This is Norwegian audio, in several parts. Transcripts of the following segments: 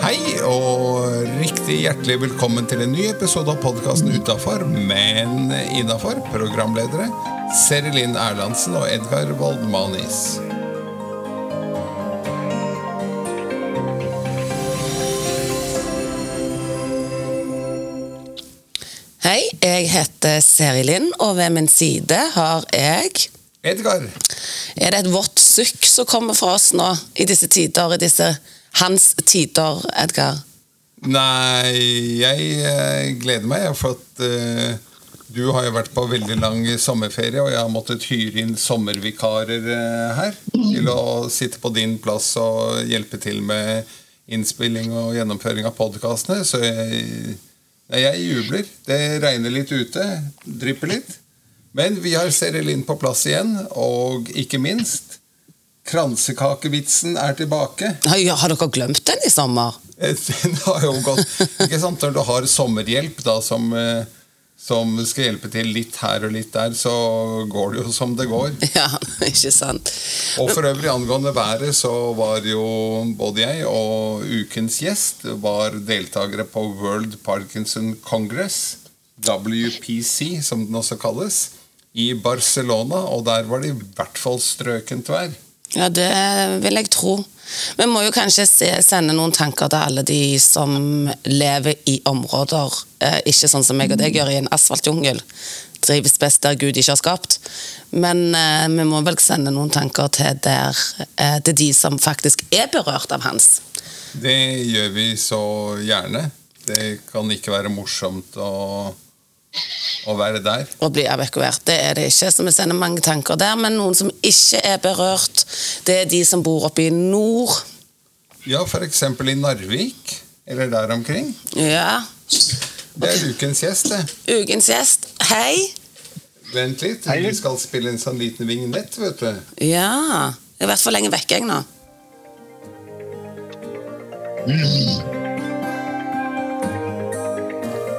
Hei og riktig hjertelig velkommen til en ny episode av podkasten Utafor, men innafor. Programledere Serilin Erlandsen og Edgar Waldmanis. Hei, jeg heter Seri Linn, og ved min side har jeg Edgar, Er det et vått sukk som kommer fra oss nå, i disse tider, i disse hans tider, Edgar? Nei, jeg eh, gleder meg, for at uh, du har jo vært på veldig lang sommerferie, og jeg har måttet hyre inn sommervikarer uh, her til å sitte på din plass og hjelpe til med innspilling og gjennomføring av podkastene. Så jeg, jeg jubler. Det regner litt ute, drypper litt. Men vi har Serilin på plass igjen, og ikke minst Kransekakevitsen er tilbake. Har, har dere glemt den i sommer? Den har jo gått Ikke sant, Når du har sommerhjelp da som, eh, som skal hjelpe til litt her og litt der, så går det jo som det går. Ja, ikke sant? Og for øvrig angående været, så var jo både jeg og ukens gjest var deltakere på World Parkinson Congress, WPC som den også kalles, i Barcelona, og der var det i hvert fall strøkent vær. Ja, det vil jeg tro. Vi må jo kanskje se, sende noen tanker til alle de som lever i områder eh, ikke sånn som meg og deg gjør, i en asfaltjungel. Trives best der Gud ikke har skapt. Men eh, vi må vel sende noen tanker til, der, eh, til de som faktisk er berørt av hans. Det gjør vi så gjerne. Det kan ikke være morsomt å, å være der. Å bli evakuert. Det er det ikke. Så vi sender mange tanker der. Men noen som ikke er berørt, det er de som bor oppe i nord. Ja, f.eks. i Narvik, eller der omkring. Ja. Det er ukens gjest, det. Ukens gjest, hei. Vent litt, Hei. vi skal spille en sånn liten vignett, vet du. Ja. Jeg har vært for lenge vekke, jeg nå.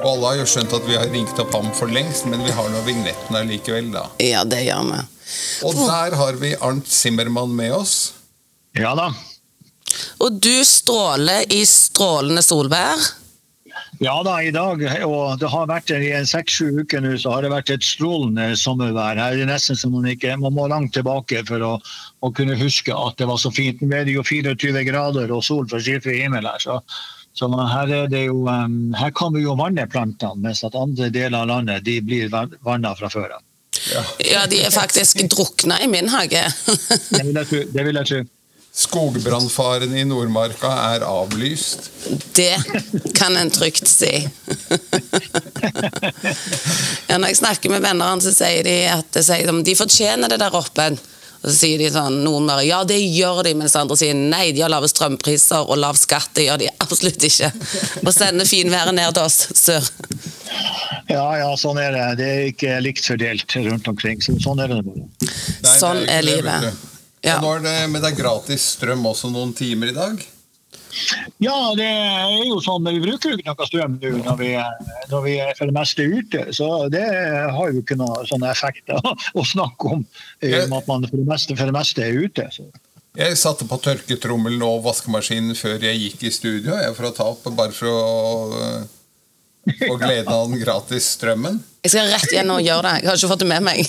Og alle har jo skjønt at vi har ringt opp ham for lengst, men vi har nå vignetten her likevel, da. Ja, det gjør vi. Og der har vi Arnt Zimmermann med oss. Ja da. Og du stråler i strålende solvær. Ja da, i dag, og det har vært i en seks-sju uker nå, så har det vært et strålende sommervær. Her er det nesten som man ikke Man må langt tilbake for å, å kunne huske at det var så fint. Nå er det jo 24 grader og sol for skyfri himmel her, så, så her, er det jo, um, her kan vi jo vanne plantene, mens at andre deler av landet de blir vanna fra før av. Ja. Ja, de er faktisk drukna i min hage. Det vil jeg tro. Det vil jeg tro. Skogbrannfaren i Nordmarka er avlyst. Det kan en trygt si. Ja, når jeg snakker med venner så sier de at de fortjener det der oppe. Og så sier de sånn, noen bare ja, det gjør de, mens andre sier nei, de har lave strømpriser og lav skatt. Det gjør de absolutt ikke. Og sender finværet ned til oss sør. Ja, ja, sånn er det. Det er ikke likt fordelt rundt omkring. Så sånn er det bare. Nei, Sånn det er ikke livet. vet. Ja. Og nå er det, men det er gratis strøm også noen timer i dag. Ja, det er jo sånn, vi bruker jo ikke noe strøm nå når vi, når vi er for det meste ute. Så det har jo ikke noen sånne effekter å snakke om, i og med at man for det meste, for det meste er ute. Så. Jeg satte på tørketrommelen og vaskemaskinen før jeg gikk i studio, jeg, for å ta opp, bare for å få gleden av den gratis strømmen. Jeg skal rett igjen og gjøre det. Jeg har ikke fått det med meg.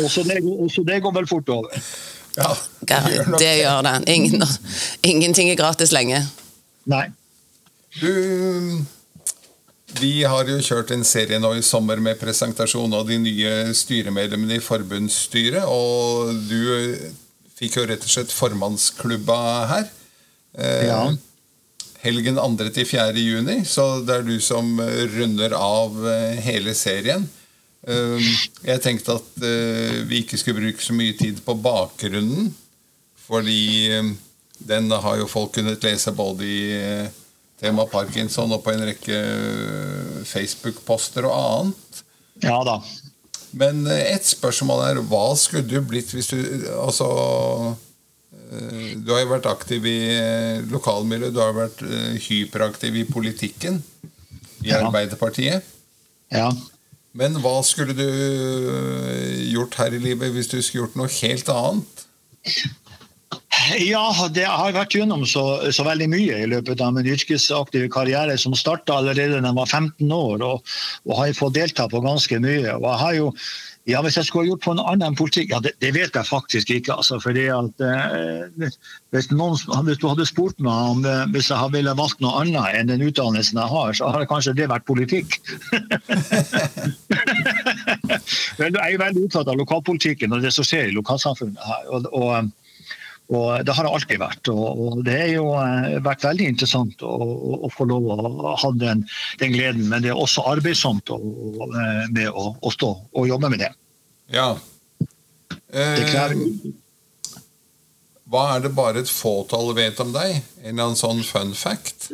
Også, det, også det går vel fort over. Ja, det gjør Det gjør det. Ingen, ingenting er gratis lenge. Nei. Du, vi har jo kjørt en serie nå i sommer med presentasjon av de nye styremedlemmene i forbundsstyret, og du fikk jo rett og slett formannsklubba her. Eh, Ja. Helgen 2. til 4. juni, så det er du som runder av eh, hele serien. Eh, Jeg tenkte at eh, vi ikke skulle bruke så mye tid på bakgrunnen, fordi eh, den har jo folk kunnet lese både i eh, tema Parkinson og på en rekke eh, Facebook-poster og annet. Ja da. Men ett spørsmål er hva skulle du blitt hvis du Altså Du har jo vært aktiv i lokalmiljøet, du har vært hyperaktiv i politikken i Ja. Arbeiderpartiet. Ja. Men hva skulle du eh, gjort her i livet hvis du skulle gjort noe helt annet? Ja, det har vært gjennom så, så, veldig mye i løpet av min yrkesaktive karriere, som starta allerede da jeg var 15 år, og, og har fått delta på ganske mye. Og jeg har jo ja, Hvis jeg skulle gjort på en annen politikk, ja, det, det vet jeg faktisk ikke. altså, fordi at eh, hvis, noen, hvis, du hadde spurt meg om eh, hvis jeg ville valgt noe annet enn den utdannelsen jeg har, så hadde kanskje det vært politikk. Men jeg er veldig opptatt av lokalpolitikken og det som skjer i lokalsamfunnet her. og, og og Det har det alltid vært. og Det har jo eh, vært veldig interessant å, å få lov å ha den, den, gleden. Men det er også arbeidsomt å, eh, med å, å, stå og jobbe med det. Ja. Eh, det krever hva er det bare et fåtall vet om deg? En eller annen sånn fun fact?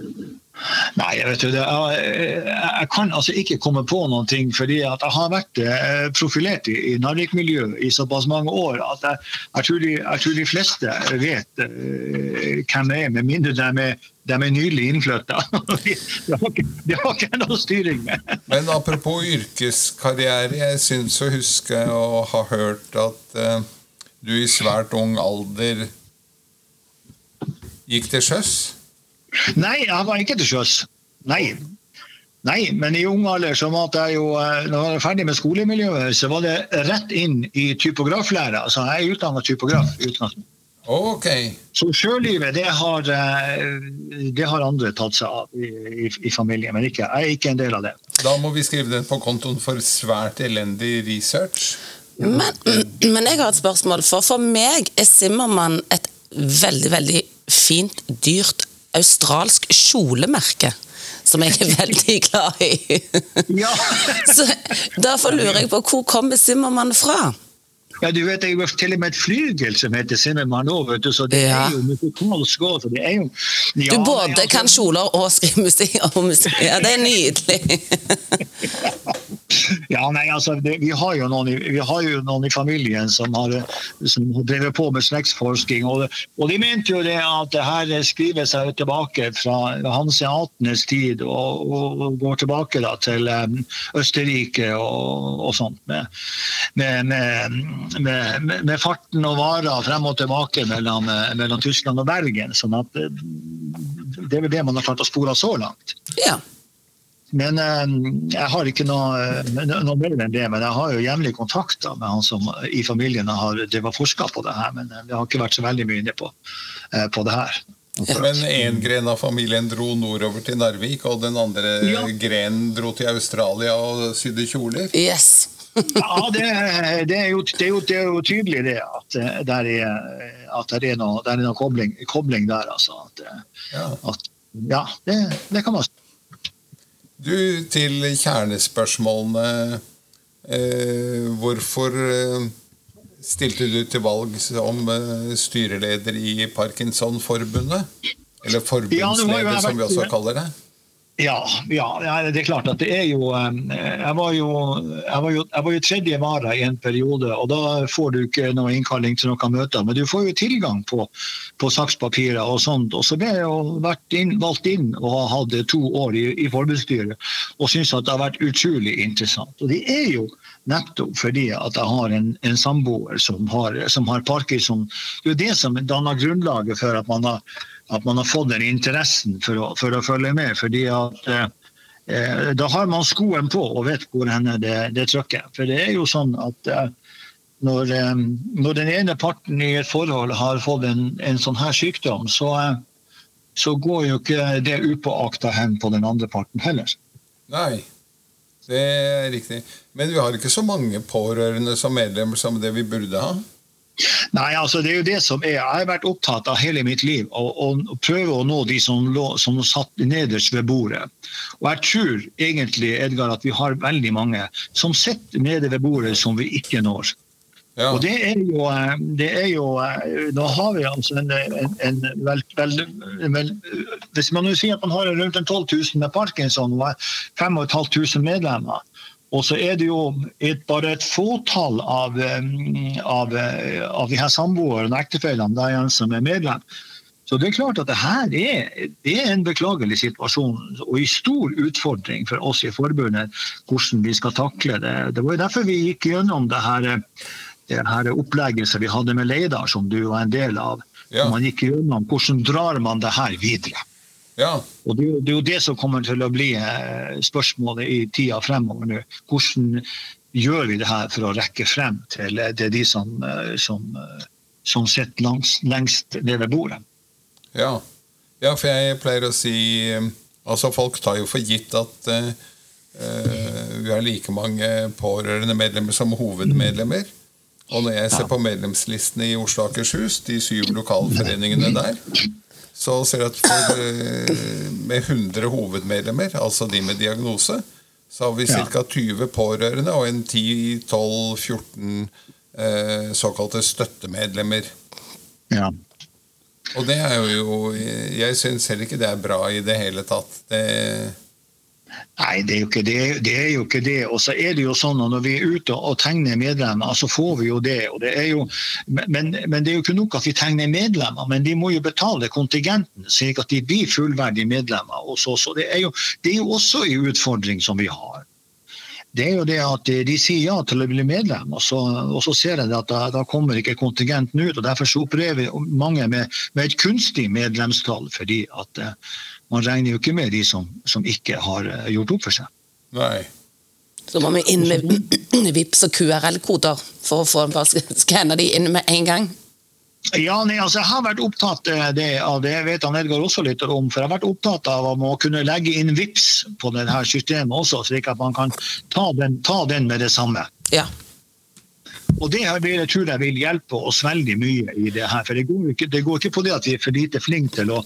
Nei, jeg, vet du, jeg, jeg, kan altså ikke komme på noen ting, fordi jeg har vært eh, profilert i, i Narvik-miljøet i såpass mange år at jeg, jeg, tror, de, jeg tror, de, fleste vet uh, hvem jeg er, med mindre de er, de er nylig innflytta. de, de, har de har ikke noe styring med. Men apropos yrkeskarriere, jeg syns å huske å ha hørt at uh, du i svært ung alder gikk til sjøs. Nei, jeg var ikke til sjøs. Nei. Nei, men i ung alder så måtte jeg jo, eh, når jeg var ferdig med skolemiljøet, så var det rett inn i typograflæra. Altså, jeg er utdannet typograf. Ok. Så sjølivet, det har, eh, det har andre tatt seg av i, i, i, familien, men ikke, jeg er ikke en del av det. Da må vi skrive det på kontoen for svært elendig research. Men, men jeg har et spørsmål, for for meg er Simmermann et veldig, veldig fint, dyrt australsk kjolemerke. Som jeg er veldig glad i. Ja. Så Derfor lurer jeg på hvor kommer Simmermann fra? Ja, du vet, er jo til og med et flygel som heter Simmermann òg, så det ja. er jo musikalsk òg. Ja, du både altså, kan kjoler og skrive musikk. Ja, det er nydelig. Ja, nei, altså, det, vi, har noen, vi har jo noen i familien som har, som har drevet på med slektsforsking. Og, og, de mente jo det at det her skriver seg tilbake fra hanseatenes tid og, og, går tilbake da, til um, Østerrike og, og sånt. Med, med, med, med, farten og varer frem og tilbake mellom, mellom Tyskland og Bergen. sånn at det er vel det man har klart å spore så langt. Ja. Men eh, jeg har ikke noe, eh, noe, mer enn det. Men jeg har jo jevnlig kontakt med han som i familien har drevet forska på det her. Men det eh, har ikke vært så veldig mye inne på, på det her. Men én gren av familien dro nordover til Narvik, og den andre ja. grenen dro til Australia og sydde kjoler? Yes. Ja, det, det, er jo, det, er jo, det, er jo, tydelig det at, der er, at det er noe, der er noe kobling, kobling, der. Altså. At, ja. At, ja det, det kan man si. Du, til kjernespørsmålene. Eh, hvorfor eh, stilte du til valg som eh, styreleder i Parkinsonforbundet? Eller forbundsleder, som vi også kaller det? Ja, ja, det er klart at det er jo Jeg var jo, jeg var jo, jeg var jo tredje vara i en periode, og da får du ikke noe innkalling til noen møter. Men du får jo tilgang på, på sakspapirer og sånt. Og så ble jeg jo inn, valgt inn og har hatt to år i, i forbundsstyret og syns at det har vært utrolig interessant. Og det er jo nettopp fordi at jeg har en, en samboer som har, som har parkinson. Det er jo det som danner grunnlaget for at man har at man har fått den interessen for å, for å følge med. fordi at eh, eh, Da har man skoen på og vet hvor henne det, det trykker. For det er jo sånn at eh, når, eh, når, den ene parten i et forhold har fått en, en sånn her sykdom, så, eh, så, går jo ikke det upåakta hen på den andre parten heller. Nei, det er riktig. Men vi har ikke så mange pårørende som medlemmer som det vi burde ha? Nei, altså det er jo det som er. Jeg har vært opptatt av hele mitt liv å, prøve å nå de som, lå, som satt nederst ved bordet. Og jeg tror egentlig Edgar, at vi har veldig mange som sitter nede ved bordet som vi ikke når. Ja. Og det er, jo, det er jo Da har vi altså en, en, en vel, vel, vel, Hvis man sier at man har rundt 12 000 med parkinson og 5500 medlemmer, og så er det jo et, bare et fåtall av, av, av de her samboerne og ektefellene som er medlem. Så det er klart at det her er, det er en beklagelig situasjon og en stor utfordring for oss i forbundet hvordan vi skal takle det. Det var jo derfor vi gikk gjennom det her det her opplegget som vi hadde med Leidar, som du var en del av. Ja. Man gikk gjennom hvordan drar man det her videre. Ja. Og det, det er jo det som kommer til å bli eh, spørsmålet i tida fremover nå. Hvordan gjør vi det her for å rekke frem til, det de som, eh, som, eh, som sitter langs, lengst nede ved bordet? Ja. ja, for jeg pleier å si eh, Altså, folk tar jo for gitt at eh, eh, vi har like mange pårørende medlemmer som hovedmedlemmer. Og når jeg ser på medlemslistene i Oslo og Akershus, de syv lokalforeningene der, så ser du at for, eh, med 100 hovedmedlemmer, altså de med diagnose, så har vi ca. 20 pårørende og en 10-12-14 eh, såkalte støttemedlemmer. Ja. Og det er jo Jeg syns heller ikke det er bra i det hele tatt. Det, Nei, det er jo ikke det. det, er jo ikke det. Og så er det jo sånn at når vi er ute og tegner medlemmer, så får vi jo det. Det jo, men, men det er jo ikke nok at vi tegner medlemmer, men de må jo betale kontingenten, slik at de blir fullverdige medlemmer så Og det er jo, det er jo også en utfordring som vi har. Det er jo det at de sier ja til å bli medlem, og så, og så ser jeg at da, da kommer ikke kontingenten ut. og Derfor så opererer mange med, med et kunstig medlemstall, fordi at uh, man regner jo ikke med de som, som ikke har eh, gjort opp for seg. nei. Så må vi inn med VIPs og QRL-koder for å få skanna de inn med en gang. Ja, nei, altså Jeg har vært opptatt av det, av det, jeg vet han Edgar også litt om. for Jeg har vært opptatt av å kunne legge inn VIPs på dette systemet også, slik at man kan ta den, ta den med det samme. Ja. Og Det her vil jeg tror jeg vil hjelpe oss veldig mye i det her. for Det går ikke, det går ikke på det at vi er for lite flinke til å,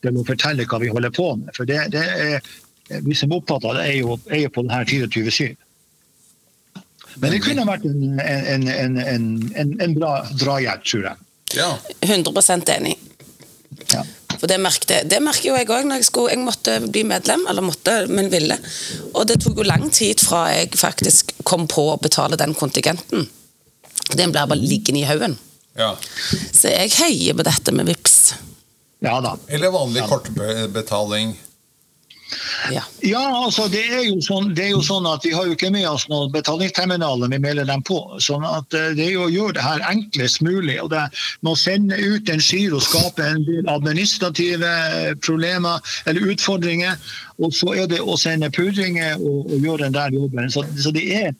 til å fortelle hva vi holder på med. for det, det er, Vi som er opptatt av det, er jo, er jo på denne 24-7. Men det kunne vært en, en, en, en, en, en bra drahjelp, tror jeg. Ja. 100 enig. Ja. For det merket, det merker jo jeg òg når jeg, skulle, jeg måtte bli medlem, eller måtte, men ville. Og det tok jo lang tid fra jeg faktisk kom på å betale den kontingenten. Den blir bare liggende i haugen. ja. Så jeg heier på dette med VIPS. ja da. Eller vanlig kortbetaling. Ja. Ja, altså det er, sånn, det er jo sånn at Vi har jo ikke med oss noen betalingsterminaler vi melder dem på. sånn at eh, Det er jo å gjøre det her enklest mulig. og det Med å sende ut en giro skape en del administrative problemer eller utfordringer. Og så er det å sende purringer og, og gjøre den der jobben. Så, så det, er,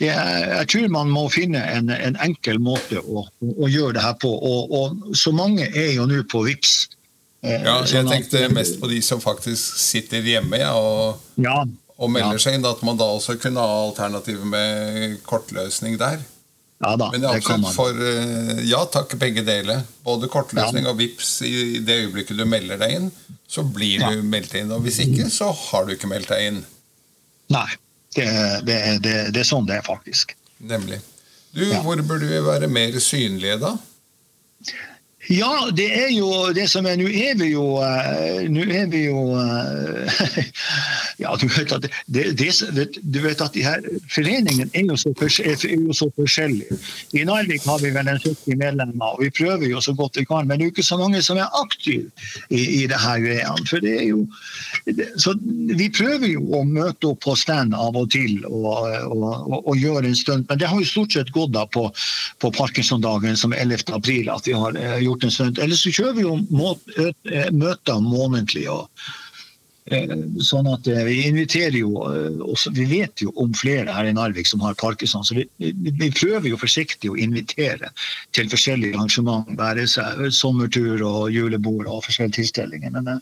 det er Jeg tror man må finne en, en enkel måte å, å, å gjøre det her på. Og, og så mange er jo nå på VIPS. Eh, Ja, jeg sånn tenkte mest på de som faktisk sitter hjemme ja, og, Ja, og melder Ja. seg inn. At man da også kunne ha alternativet med kortløsning der. ja da, Men det det kan man. for eh, ja takk, begge deler. Både kortløsning og VIPS i det øyeblikket du melder deg inn, så blir du meldt inn. Og hvis ikke, så har du ikke meldt deg inn. Nei, det, det, det, er sånn det er faktisk. Nemlig. Du, hvor burde vi være mer synlige, da? Ja, det er jo det som er Nå er vi jo eh, Nå er vi jo eh, Ja, du vet at, det, det, du vet at de her foreningene er jo så, forskjellige. I Narvik har vi vel en 70 medlemmer, og vi prøver jo så godt vi kan. Men det er jo ikke så mange som er aktive i, i det her greiene. For det er jo Så vi prøver jo å møte opp på stand av og til og, og, og, og gjøre en stund. Men det har jo stort sett gått da på, på Parkinson-dagen som er 11. april at vi har eh, gjort en stund. Eller så kjører vi jo møter månedlig. og eh, Sånn at eh, Vi inviterer jo eh, også, Vi vet jo om flere her i Narvik som har parkinson, så vi, vi prøver jo forsiktig å invitere til forskjellige arrangement. Være seg sommertur og julebord og forskjellige tilstelninger. Men,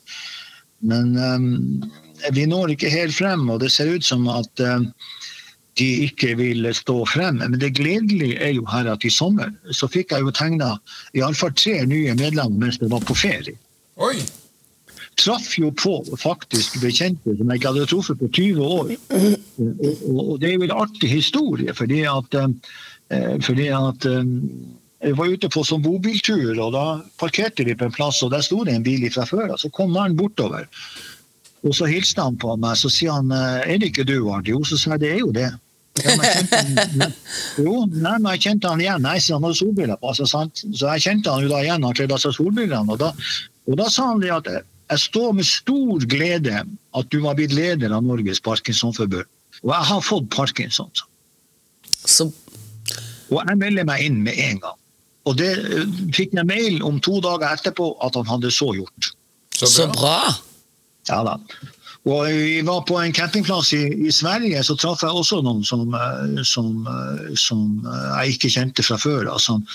men um, vi når ikke helt frem, og det ser ut som at eh, de ikke vil stå frem. Men det gledelige er jo her at i sommer så fikk jeg jo tegna iallfall tre nye medlemmer mens jeg var på ferie Oi! traff jo på faktisk bekjente som jeg ikke hadde truffet på 20 år. Og, det er jo en artig historie, fordi at, eh, fordi at eh, jeg var ute på sånn bobiltur, og da parkerte vi på en plass, og der sto det en bil fra før. og Så kom mannen bortover. Og så hilste han på meg, så sier han eh, er det ikke du, Arnt? Jo, så sa jeg det er jo det. Han, jo, nei, men jeg kjente han igjen. Nei, så han hadde solbriller på seg. sant? Så jeg kjente han jo da igjen, han kledde av seg solbrillene. Og da, og da sa han det at jeg står med stor glede at du var blitt leder av Norges Parkinsonforbund. Og jeg har fått parkinson. Så Og jeg melder meg inn med en gang. Og det eh, fikk jeg mail om to dager etterpå at han hadde så gjort. Så Så bra. Ja da. Og vi var på en campingplass i, i Sverige, så traff jeg også noen som, eh, som, eh, som eh, jeg ikke kjente fra før. Som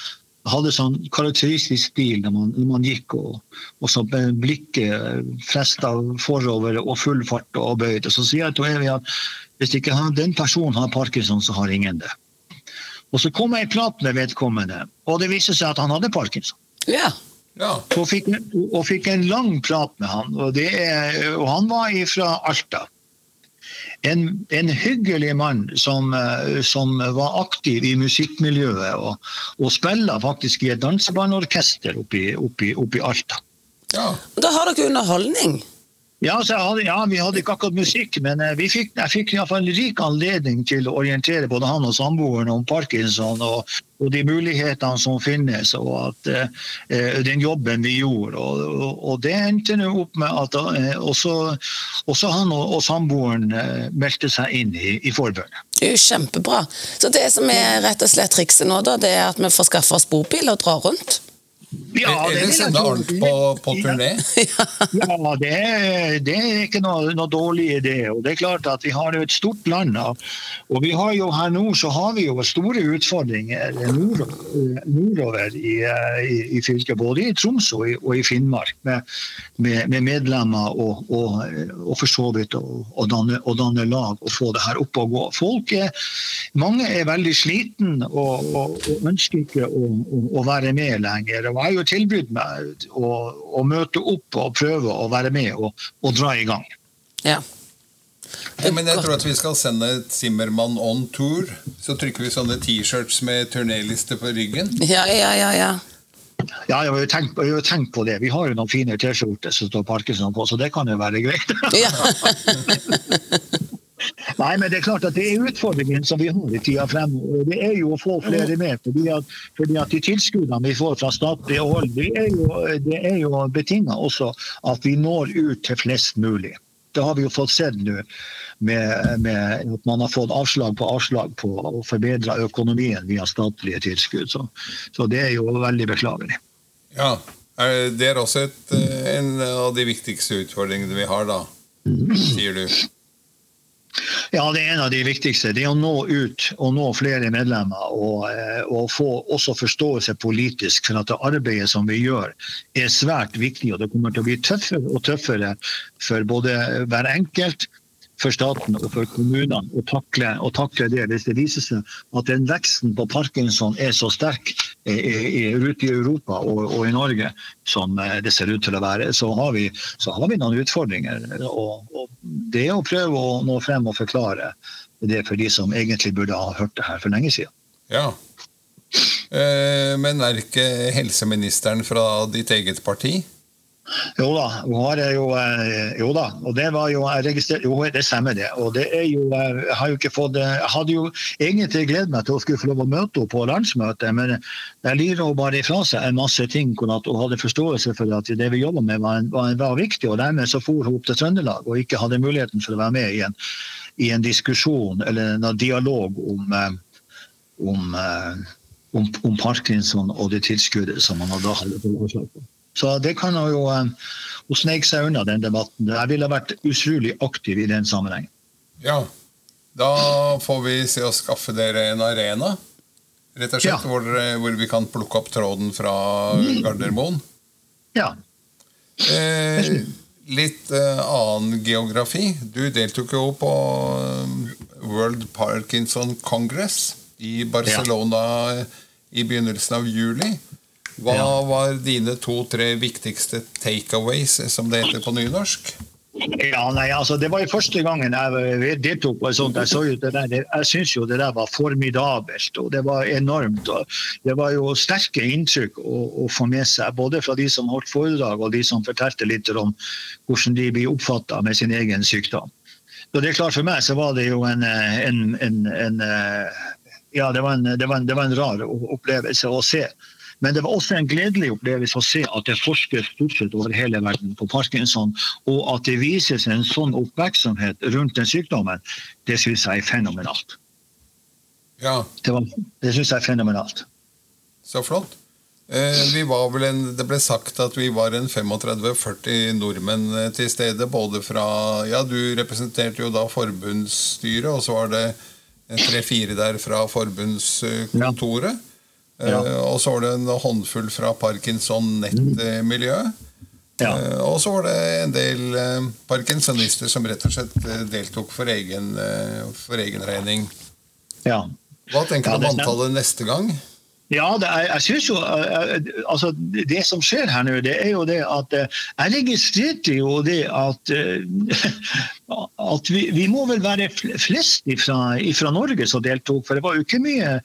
hadde sånn karakteristisk stil når man, når man gikk, og, og så blikket fresta forover og full fart og bøyd. Og så sier jeg til Evy at hvis ikke han, den personen har parkinson, så har ingen det. Og så kom jeg i prat med vedkommende, og det viste seg at han hadde parkinson. Ja. Ja. Og fikk, og fikk en lang prat med han, og, det er, og han var fra Alta. En, en hyggelig mann som, eh, som var aktiv i musikkmiljøet, og, og spiller faktisk i et dansebandorkester oppe i Alta. ja. Da har dere underholdning. Ja, hadde, ja, Vi hadde ikke akkurat musikk, men eh, vi fikk, jeg fikk i hvert fall rik anledning til å orientere både han og samboeren om parkinson og, og de mulighetene som finnes, og at, eh, den jobben vi gjorde. Og, og, og Det endte nå opp med at eh, også, også han og samboeren eh, meldte seg inn i, i forbundet. Det er jo kjempebra. Så det som er rett og slett trikset nå, da, det er at vi får skaffe oss bobil og dra rundt? Ja, det Eller sende. Arnt på, på turné. Ja, det er, det er ikke noe, noe dårlig idé. Og det er klart at Vi har jo et stort land. Og vi har jo Her nord så har vi jo store utfordringer nordover, nordover i, i, i fylket. Både i Troms og i, og i Finnmark, med, med, med medlemmer og, og, og for så vidt å danne, danne lag og få det her opp og gå. Folk er, Mange er veldig og, og ønsker ikke å, å, å være med lenger. Og jeg har jo tilbudt meg å, å møte opp og prøve å være med og, og dra i gang. Ja. Ja, men jeg tror at vi skal sende Zimmermann on tour. Så trykker vi sånne T-shirts med turnéliste på ryggen. Ja, ja, ja, ja. Ja, jeg har jo tenkt, jeg har jo tenkt på det. Vi har jo noen fine T-skjorter som står Parkinson på, så det kan jo være greit. ja. Nei, men det er klart at det er utfordringen som vi har i tida fremover. Det er jo å få flere med. fordi at, fordi at De tilskuddene vi får fra statlig hold, det er jo, det er jo betinga også at vi når ut til flest mulig. Det har vi jo fått sett nå, med, med at man har fått avslag på avslag på å forbedre økonomien via statlige tilskudd. Så, så det er jo veldig beklagelig. Ja, Det er også et, eh, en av de viktigste utfordringene vi har, da. Sier du. Ja, det er en av de viktigste. Det å nå ut og nå flere medlemmer. Og, eh, og få også forståelse politisk for at det arbeidet som vi gjør, er svært viktig. Og det kommer til å bli tøffere og tøffere for både hver enkelt, for staten og for kommunene å takle, å takle det. Hvis det viser seg at den veksten på parkinson er så sterk ute i Europa og, og i Norge som eh, det ser ut til å være, så har vi, så har vi noen utfordringer. Og, og det er å prøve å nå frem og forklare det for de som egentlig burde ha hørt det her for lenge siden. Ja. Eh, Men er ikke helseministeren fra ditt eget parti? Jo da, jo, eh, jo da, og det var jo jeg registrert, Jo, det stemmer det. Og det er jo, eh, jeg har jo ikke fått eh, Jeg hadde jo egentlig gledet meg til å skulle få lov å møte henne på landsmøtet, men jeg lirer henne bare ifra seg en masse ting. hvor at Hun hadde forståelse for at det vi jobba med, var, var, var viktig. og Dermed så for hun opp til Trøndelag og ikke hadde muligheten for å være med i en, i en diskusjon eller en dialog om, om, om, om parkinson og det tilskuddet som man da hadde fått avslag på. Så det kan hun jo eh, Hun sneik seg unna den debatten. Jeg ville vært utrolig aktiv i den sammenhengen. Ja. Da får vi se å skaffe dere en arena, rett og slett, Ja. hvor, hvor vi kan plukke opp tråden fra Gardermoen. Ja. Eh, litt eh, annen geografi. Du deltok jo på eh, World Parkinson Congress i Barcelona i begynnelsen av juli. Hva Ja. var dine to-tre viktigste takeaways, som det heter på nynorsk? Ja, nei, altså Det var jo første gangen jeg deltok på et sånt. Jeg, så jo det der, jeg syns jo det der var formidabelt, og det var enormt. og Det var jo sterke inntrykk å, å få med seg, både fra de som holdt foredrag og de som fortalte litt om hvordan de blir oppfatta med sin egen sykdom. Så det er klart For meg så var det jo en, en, en, en eh, ja, det var en, det, var en, det var en rar opplevelse å se. Men det var også en gledelig opplevelse å se at det forskes stort sett over hele verden på parkinson, og at det vises en sånn oppmerksomhet rundt den sykdommen, det syns jeg er fenomenalt. Ja, Det, var- det syns jeg er fenomenalt. så flott. Eh, vi var vel en, det ble sagt at vi var en 35-40 nordmenn eh, til stede. Både fra Ja, du representerte jo da forbundsstyret, og så var det tre-fire der fra forbundskontoret. Ja. Eh, og så var det en håndfull fra Parkinson-nettmiljøet. Ja. Eh, Og så var det en del eh, parkinsonister som rett og slett deltok for egen, for egen regning. ja. Hva tenker Ja, du om antallet neste gang? Ja, det jeg, jeg synes jo eh, altså, Det som skjer her nå, det er jo det at eh, Jeg registrerte jo det at eh, at vi, vi må vel være flest fra Norge som deltok, for det var jo ikke mye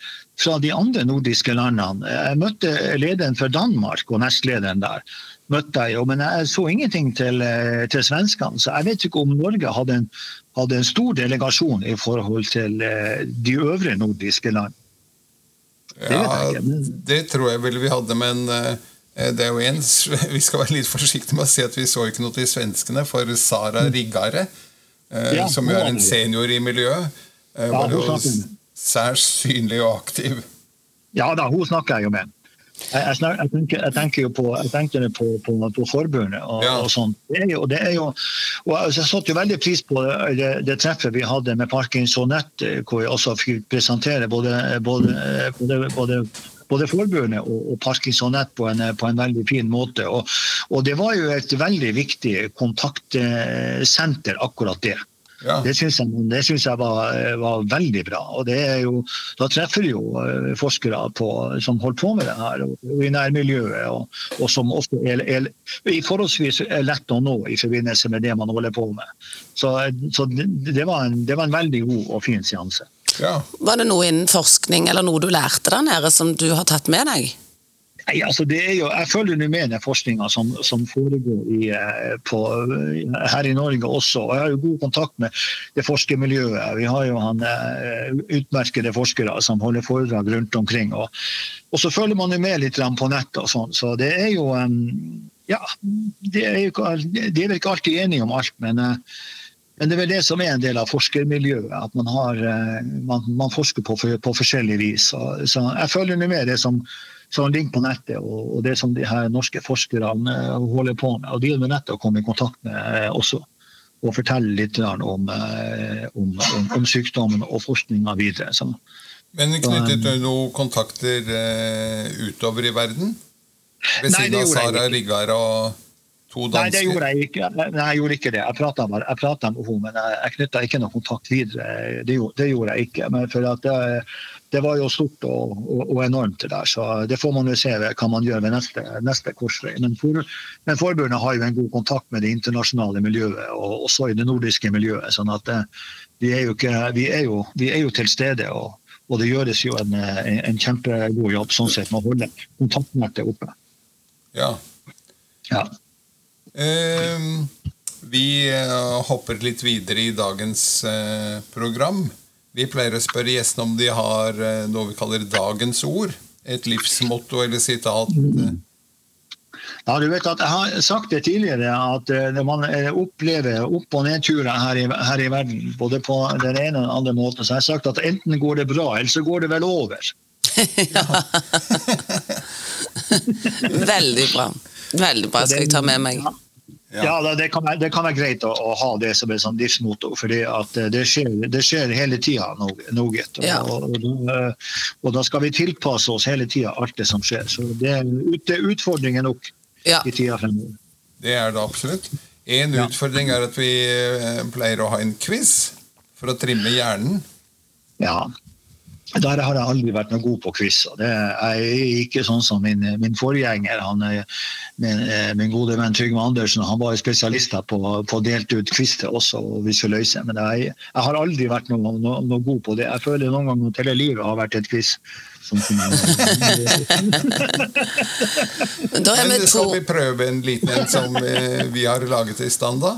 fra de andre nordiske landene. Jeg møtte lederen for Danmark og nestlederen der. møtte jeg jo, Men jeg så ingenting til, eh, til svenskene, så jeg vet ikke om Norge hadde en, hadde en stor delegasjon i forhold til eh, de øvrige nordiske land. Det Ja, men- det tror jeg vel vi hadde, men eh, det er jo en, Vi skal være litt forsiktige med å si at vi så ikke noe til svenskene, for Sara Riggare, eh, Ja, som jo er en senior i miljøet, eh, var jo særs synlig og aktiv. Ja da, hun snakker jeg jo med. Jeg, snak, jeg, tenker, jeg tenker jo på, jeg tenkte på, på, på forbundet og, Ja. og sånt. Det er jo, det er jo, og jeg satte jo veldig pris på det, det, treffet vi hadde med Parkinson Nett, eh, hvor vi også fikk presentere både, både, både, både både forbundet og, og Parkinson Nett på en, på en veldig fin måte. Og, og det var jo et veldig viktig kontaktsenter, akkurat det. Ja. Det syns jeg, det synes jeg var, var veldig bra. og det er jo, Da treffer du jo eh, forskere på, som holder på med det her, og, og i nærmiljøet. Og, og som også er, er, er forholdsvis er lett å nå i forbindelse med det man holder på med. Så, så det, det, var en, det var en veldig god og fin seanse. Ja. Var det noe innen forskning eller noe du lærte der nede som du har tatt med deg? Nei, altså det er jo, Jeg følger nå med den forskninga som, som foregår i, eh, på, her i Norge også. og Jeg har jo god kontakt med det forskermiljøet. Vi har jo han eh, utmerkede forskere som holder foredrag rundt omkring. Og, og så følger man jo med litt på nettet og sånn. Så det er jo Ja, det er, de er vel ikke alltid enige om alt, men eh, men det er vel det som er en del av forskermiljøet, at man, har, eh, man, man forsker på, på forskjellig vis. Så, så jeg følger nå med det som, som ligger på nettet, og, og det som de her norske forskerne eh, holder på med. Og de er med nettet å komme i kontakt med eh, også, og fortelle litt om, eh, om, om, om sykdommen og forskninga videre. Så, Men knyttet du noen kontakter utover i verden? Ved siden det av gjorde jeg Sara ikke. Og to Nei, det gjorde jeg ikke. Nei, jeg gjorde ikke det. Jeg prata med, med henne, men jeg, jeg knytta ikke noen kontakt videre. Det det gjorde jeg ikke. Men for at det, det var jo stort og, og, og enormt, det der. Så det får man jo se hva man gjør ved neste, neste korsvei. Men, for, men forbundet har jo en god kontakt med det internasjonale miljøet, og også i det nordiske miljøet. sånn at eh, vi er jo, ikke, vi er jo, vi er jo til stede. og og det gjøres jo en, en, en kjempegod jobb sånn sett med å holde kontaktnettet oppe. Ja. Ja. Ehm, vi eh, hopper litt videre i dagens eh, program. Vi pleier å spørre gjestene om de har eh, noe vi kaller dagens ord. Et livsmotto eller sitat. Ja, du vet at Jeg har sagt det tidligere, at eh, når man eh, opplever opp- og nedturer her i, her i verden, både på den ene og den andre måten, så har jeg sagt at enten går det bra, eller så går det vel over. Veldig bra. Veldig bra, skal jeg ta med meg. Ja. Ja, det, kan være, det kan være greit å, å ha det som en sånn livsmotor, for det skjer, det skjer hele tida noe. noe og, Ja. og, og, da- og da skal vi tilpasse oss hele tida alt det som skjer. Så det er, ut- det er utfordringer nok Ja. i tida fremover. Det er det absolutt. En Ja. utfordring er at vi eh, pleier å ha en quiz for å trimme hjernen. Ja. Der har jeg aldri vært noe god på quiz. og Det er jeg er ikke sånn som min, min forgjenger, han, er- min, eh, min gode venn Trygve Andersen. Han var spesialist på, på å delt ut quiz til oss og vi skulle løse. Men jeg, jeg har aldri vært noe, noe, noe god på det. Jeg føler noen ganger at hele livet har vært et quiz. Som, Men da er vi to skal vi prøve en liten en som eh, vi har laget i stand, da?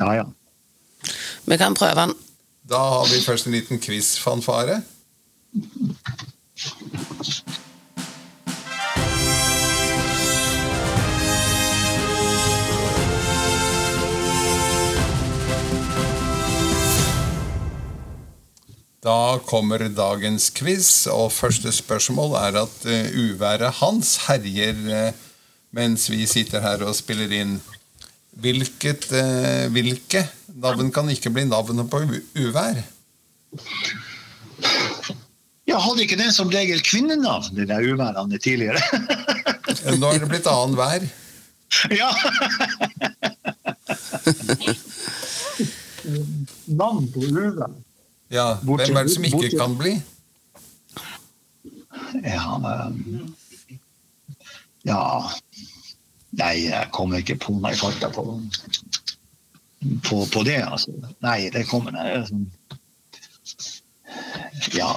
ja, ja. Vi kan prøve den. Da har vi først en liten quiz-fanfare. Da kommer dagens quiz, og første spørsmål er at uh, uværet Hans herjer uh, mens vi sitter her og spiller inn. Hvilket, uh, hvilke navn kan ikke bli navnet på uvær? Ja, Hadde ikke den som regel kvinnenavn, de der uværene tidligere? Nå er det blitt annen vær. ja! Navn på uvær. Ja, Hvem er det som ikke kan bli? Ja um, Ja Nei, jeg kommer ikke på noe i farta på, på, på, det, altså. Nei, det kommer jeg sånn Ja.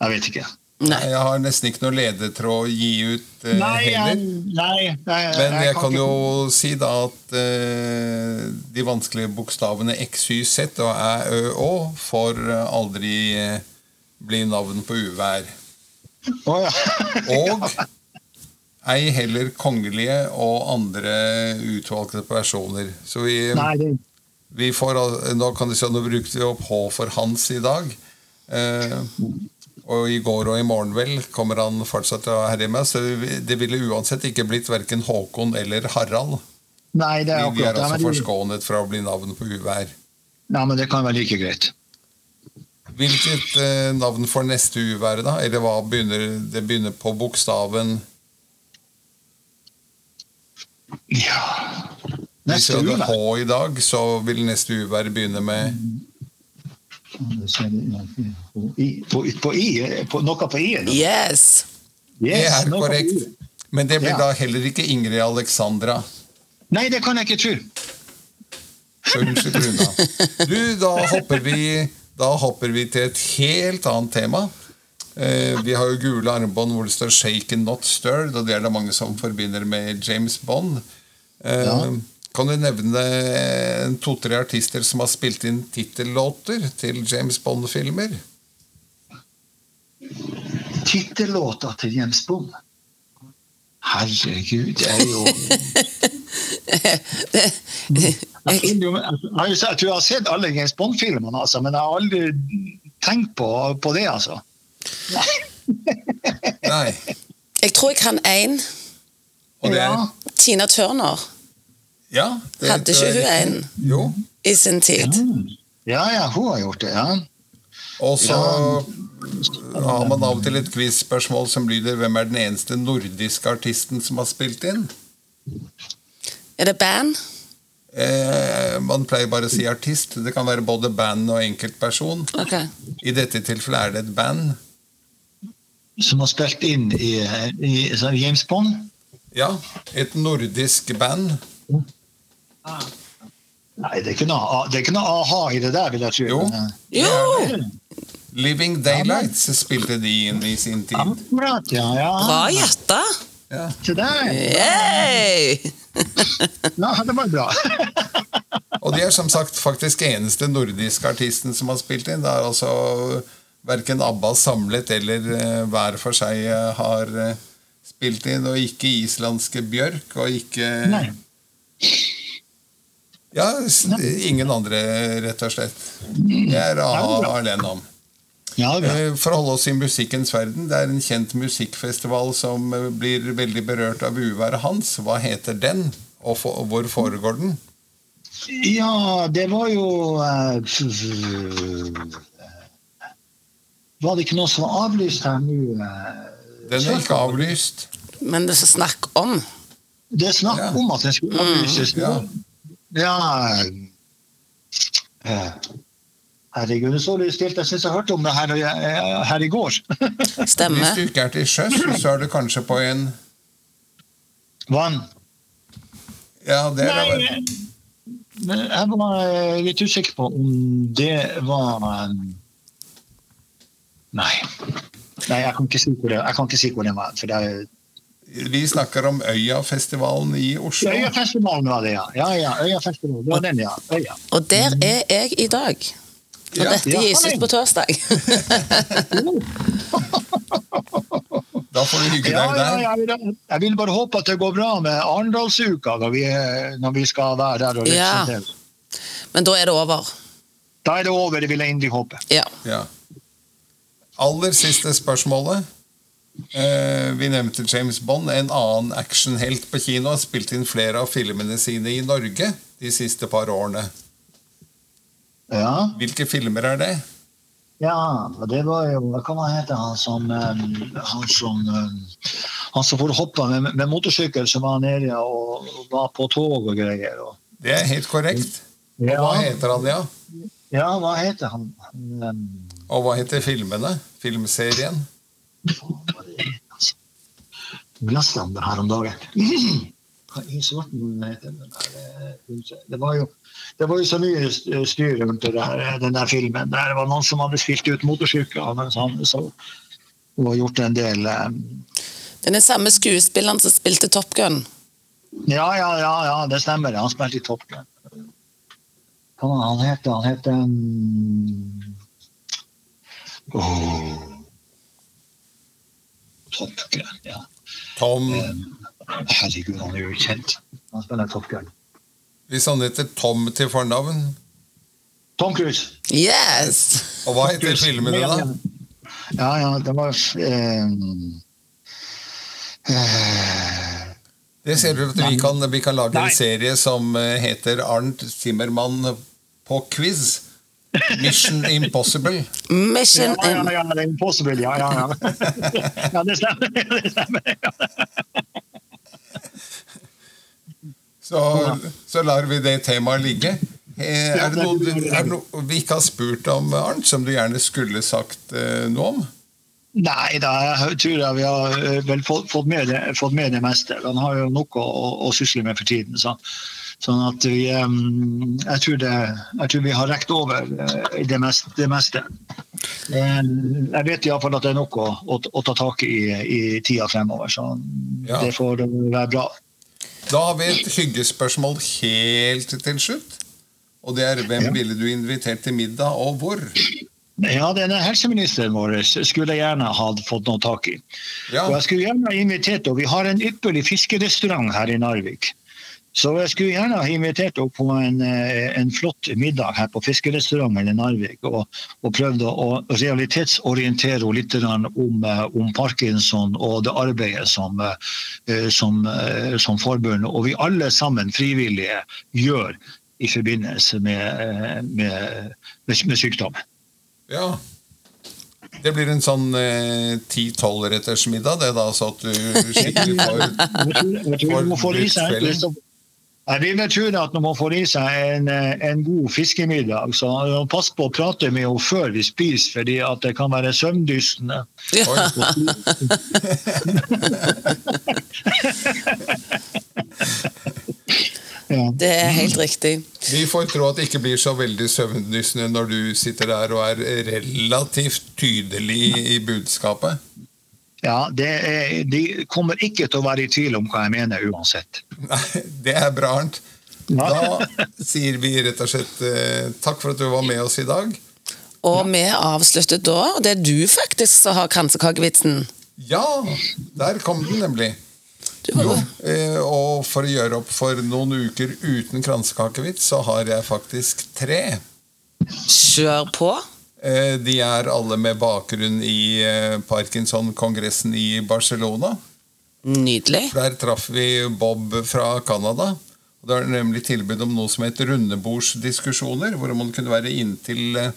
Jeg vet ikke. Nei. Jeg har nesten ikke noe ledetråd å gi ut uh, nei, heller. Nei, nei, Men jeg, kan, kan jo si da at uh, de vanskelige bokstavene X, Y, Z og Æ, Ø, Å får aldri uh, bli navn på uvær. Oh, ja. og ei heller kongelige og andre utvalgte personer. Så vi, nei, det... vi får Nå kan du si at nå brukte vi opp H for Hans i dag. Eh, og i går og i morgen vel kommer han fortsatt til å herje med. Så det ville uansett ikke blitt verken Håkon eller Harald. Nei, det er akkurat. Vi er altså forskånet fra å bli navn på uvær. Nei, men det kan være like greit. Hvilket eh, navn får neste uvær, da? Eller hva begynner det begynner på bokstaven Ja Hvis vi hadde H i dag, så vil neste uvær begynne med på, på, I? På, noe på I? Yes. yes det er korrekt. Men det blir ja. da heller ikke Ingrid Alexandra. Nei, det kan jeg ikke tro. Unnskyld, Runa. Du, da hopper, vi, da hopper vi til et helt annet tema. Eh, vi har jo gule armbånd hvor det står 'Shaken Not Stirred', og det er det mange som forbinder med James Bond. Eh, ja. Kan du nevne to-tre artister som har spilt inn tittellåter til James Bond-filmer? Tittellåter til James Bond? Herregud, det er jo jeg, tror jeg har sett alle James Bond-filmene, altså, men jeg har aldri tenkt på, på det, altså. Nei. Jeg tror jeg kan én. Og det er? Tina Turner. Ja, det, Hadde ikke hun en jo. i sin tid? Ja, ja, hun har gjort det. ja. Og så har man av og til et quiz-spørsmål som lyder Hvem er den eneste nordiske artisten som har spilt inn? Er det band? Eh, man pleier bare å si artist. Det kan være både band og enkeltperson. Okay. I dette tilfellet er det et band. Som har spilt inn i, i, i James Bond? Ja. Et nordisk band. Nei, det er ikke noe, det er ikke noe aha i det der, vil jeg tro. Jo. jo. Living Daylights spilte de inn i sin tid. Akkurat, ja, ja. Bra gjetta. Ja. Yay! ja, det var bra. Og de er som sagt faktisk eneste nordiske artisten som har spilt inn. Det er altså verken ABBA samlet eller uh, hver for seg uh, har uh, spilt inn. Og ikke islandske Bjørk, og ikke Nei. Ja, ingen andre, rett og slett. Det er a-ha alene om. Ja, for å holde oss i musikkens verden, det er en kjent musikkfestival som eh, blir veldig berørt av uværet hans. Hva heter den, og hvor foregår den? Ja, det var jo Var det ikke noe som var avlyst her nå? Den er ikke avlyst. Men det er snakk om det er snakk ja. om at den skulle avlyses. Mm, ja. ja. det er så litt stilt. Jeg syns jeg hørte om det her, eh, her i går. Stemmer. Hvis du ikke er til sjøs, så er du kanskje på en Vann? Ja, det er det vel. Jeg var eh, litt usikker på om det var Nei. Nei, jeg kan ikke si hvor det, jeg kan ikke si hvor det var. For det er vi snakker om Øyafestivalen i Oslo. Øyafestivalen var det, ja. ja, ja Øyafestivalen, det var den, ja. Øya. Og der er jeg i dag. Og ja. dette gis ut på torsdag. da får du hygge deg der. Ja, jeg vil bare håpe at det går bra med Arendalsuka når, når, vi skal være der og representere. Men da er det over. Da er det over, det vil jeg inderlig håpe. Ja. Aller siste spørsmålet. Eh, vi nevnte James Bond. En annen actionhelt på kino har spilt inn flere av filmene sine i Norge de siste par årene. Ja. Hvilke filmer er det? Ja, det var jo Hva kan han hete, han som um, Han som, um, han som får hoppa med, med motorsykkel, som var nede og, og var på tog og greier. Og, Det er helt korrekt. Og ja, hva heter han, ja? ja, hva heter han? Um, Og hva heter filmene? Filmserien? det det her om dagen? Eh, Det var jo det var jo så mye styr rundt det der, den der filmen. Der var noen som hadde spilt ut motorsykler. mens han så, og gjort en del um, Den er samme skuespilleren som spilte Top Gun. Ja, ja, ja, ja, det stemmer. Han spilte i Top Gun. Hva var det han heter han? heter um... oh. Top Gun, ja. Tom Herregud, han er jo kjent. Han spiller Top Gun. Hvis han heter Tom til fornavn. Tom Cruise. Yes! Og hva heter filmen din, da? Ja, ja, det var um... uh, Det ser ut til at vi kan, vi kan lage Nei. en serie som eh, heter Arnt Zimmermann på quiz. Mission Impossible. Mission Ja, ja, ja, ja, impossible. Ja, ja, ja. ja det stemmer. Det stemmer. Så, så lar vi det temaet ligge. Eh, Er det noe, er det noe vi ikke har spurt om, Arnt, som du gjerne skulle sagt eh, noe om? Nei da, jeg tror jeg vi har eh, vel fått, fått, med det, fått med det meste. Han har jo noe å, å sysle med for tiden. Så, sånn at vi jeg, tror det, jeg tror vi har rekt over eh, det meste. Det meste. Jeg vet iallfall at det er noe å, å, å ta tak i i tida fremover, så Ja. det får være bra. Da har vi et hyggespørsmål helt til slutt. Og det er hvem Ja. ville du invitert til middag, og hvor? Ja, denne helseministeren vår skulle jeg gjerne ha fått noe tak i. Ja, Og jeg skulle gjerne invitert og Vi har en ypperlig fiskerestaurant her i Narvik. Så jeg skulle gjerne ha invitert henne på en, eh, en flott middag her på fiskerestauranten i Narvik. Og, og prøvd å, realitetsorientere henne litt om, eh, om parkinson og det arbeidet som, eh, som, eh, som forbundet og vi alle sammen frivillige gjør i forbindelse med, eh, med, med, sykdom. ja. Det blir en sånn eh, 10-12-retters middag, det da, så at du skikkelig får får tror, jeg vil tro at når man får i seg en, eh, en god fiskemiddag, så pass på å prate med henne før vi spiser, fordi at det kan være søvndystende. ja. Ja. Det er helt riktig. Vi får tro at det ikke blir så veldig søvndyssende når du sitter der og er relativt tydelig i budskapet. Ja, det er, De kommer ikke til å være i tvil om hva jeg mener uansett. Nei, det er bra, Arnt. Da sier vi rett og slett eh, takk for at du var med oss i dag. Og vi avslutter da, og det er du faktisk som har kransekakevitsen. Ja, der kom den nemlig. Jo, eh, og for å gjøre opp for noen uker uten kransekakevits, så har jeg faktisk tre. Kjør på. Eh, De er alle med bakgrunn i eh, Parkinson-kongressen i Barcelona. Nydelig. Der traff vi Bob fra Canada. Og Det er nemlig tilbud om noe som heter rundebordsdiskusjoner, hvor man kunne være inntil eh,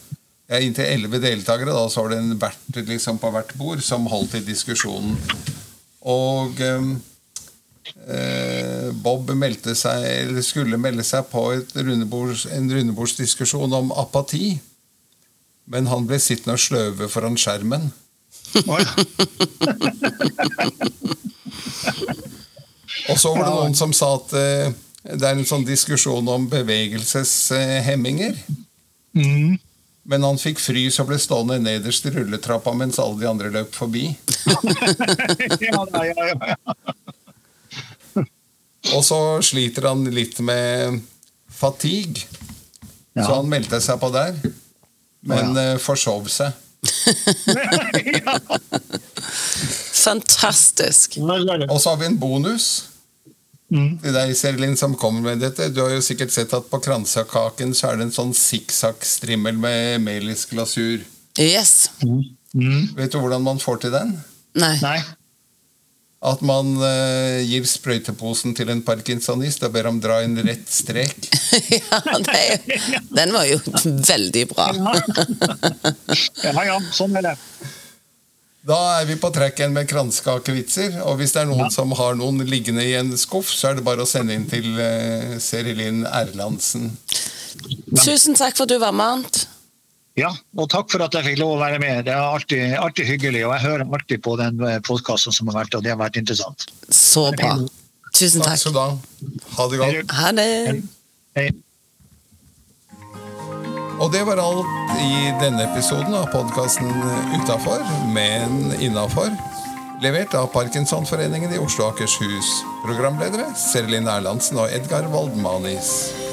ja, inntil elleve deltakere. Da, så var det en vert liksom, på hvert bord som holdt i diskusjonen. Og eh, Bob meldte seg, eller skulle melde seg på et rundebords, en rundebordsdiskusjon om apati. Men han ble sittende og sløve foran skjermen. Ja. Og så var det noen som sa at uh, det er en sånn diskusjon om bevegelseshemminger. Mm. Men han fikk frys og ble stående nederst i rulletrappa mens alle de andre løp forbi. ja, da, ja, ja, ja. Og så sliter han litt med fatigue, så han meldte seg på der. Men Å, eh, forsov seg. ja. Fantastisk. Og så har vi en bonus Mm. til deg, Serlin, som kommer med dette. Du har jo sikkert sett at på kransekaken så er det en sånn sikksakk-strimmel med melisglasur. Yes. Mm. Mm. Vet du hvordan man får til den? Nei. Nei. At man uh, gir sprøyteposen til en parkinsonist og ber ham dra en rett strek. ja, det, er jo- den var jo veldig bra. Ja ja, sånn er det. Da er vi på track igjen med kransekakevitser. Og hvis det er noen Ja. som har noen liggende i en skuff, så er det bare å sende inn til uh, Serilin Erlandsen. Tusen takk for at du var med, Arnt. Ja, og takk for at jeg fikk lov å være med. Det er alltid, alltid hyggelig, og jeg hører alltid på den podkasten som har vært, og det har vært interessant. Så bra. Tusen Takk takk. Ha det godt. Ha det. Hei. Og det var alt i denne episoden av podkasten Utafor, men innafor. Levert av Parkinsonforeningen i Oslo og Akershus. Programledere Serlin Erlandsen og Edgar Waldmanis.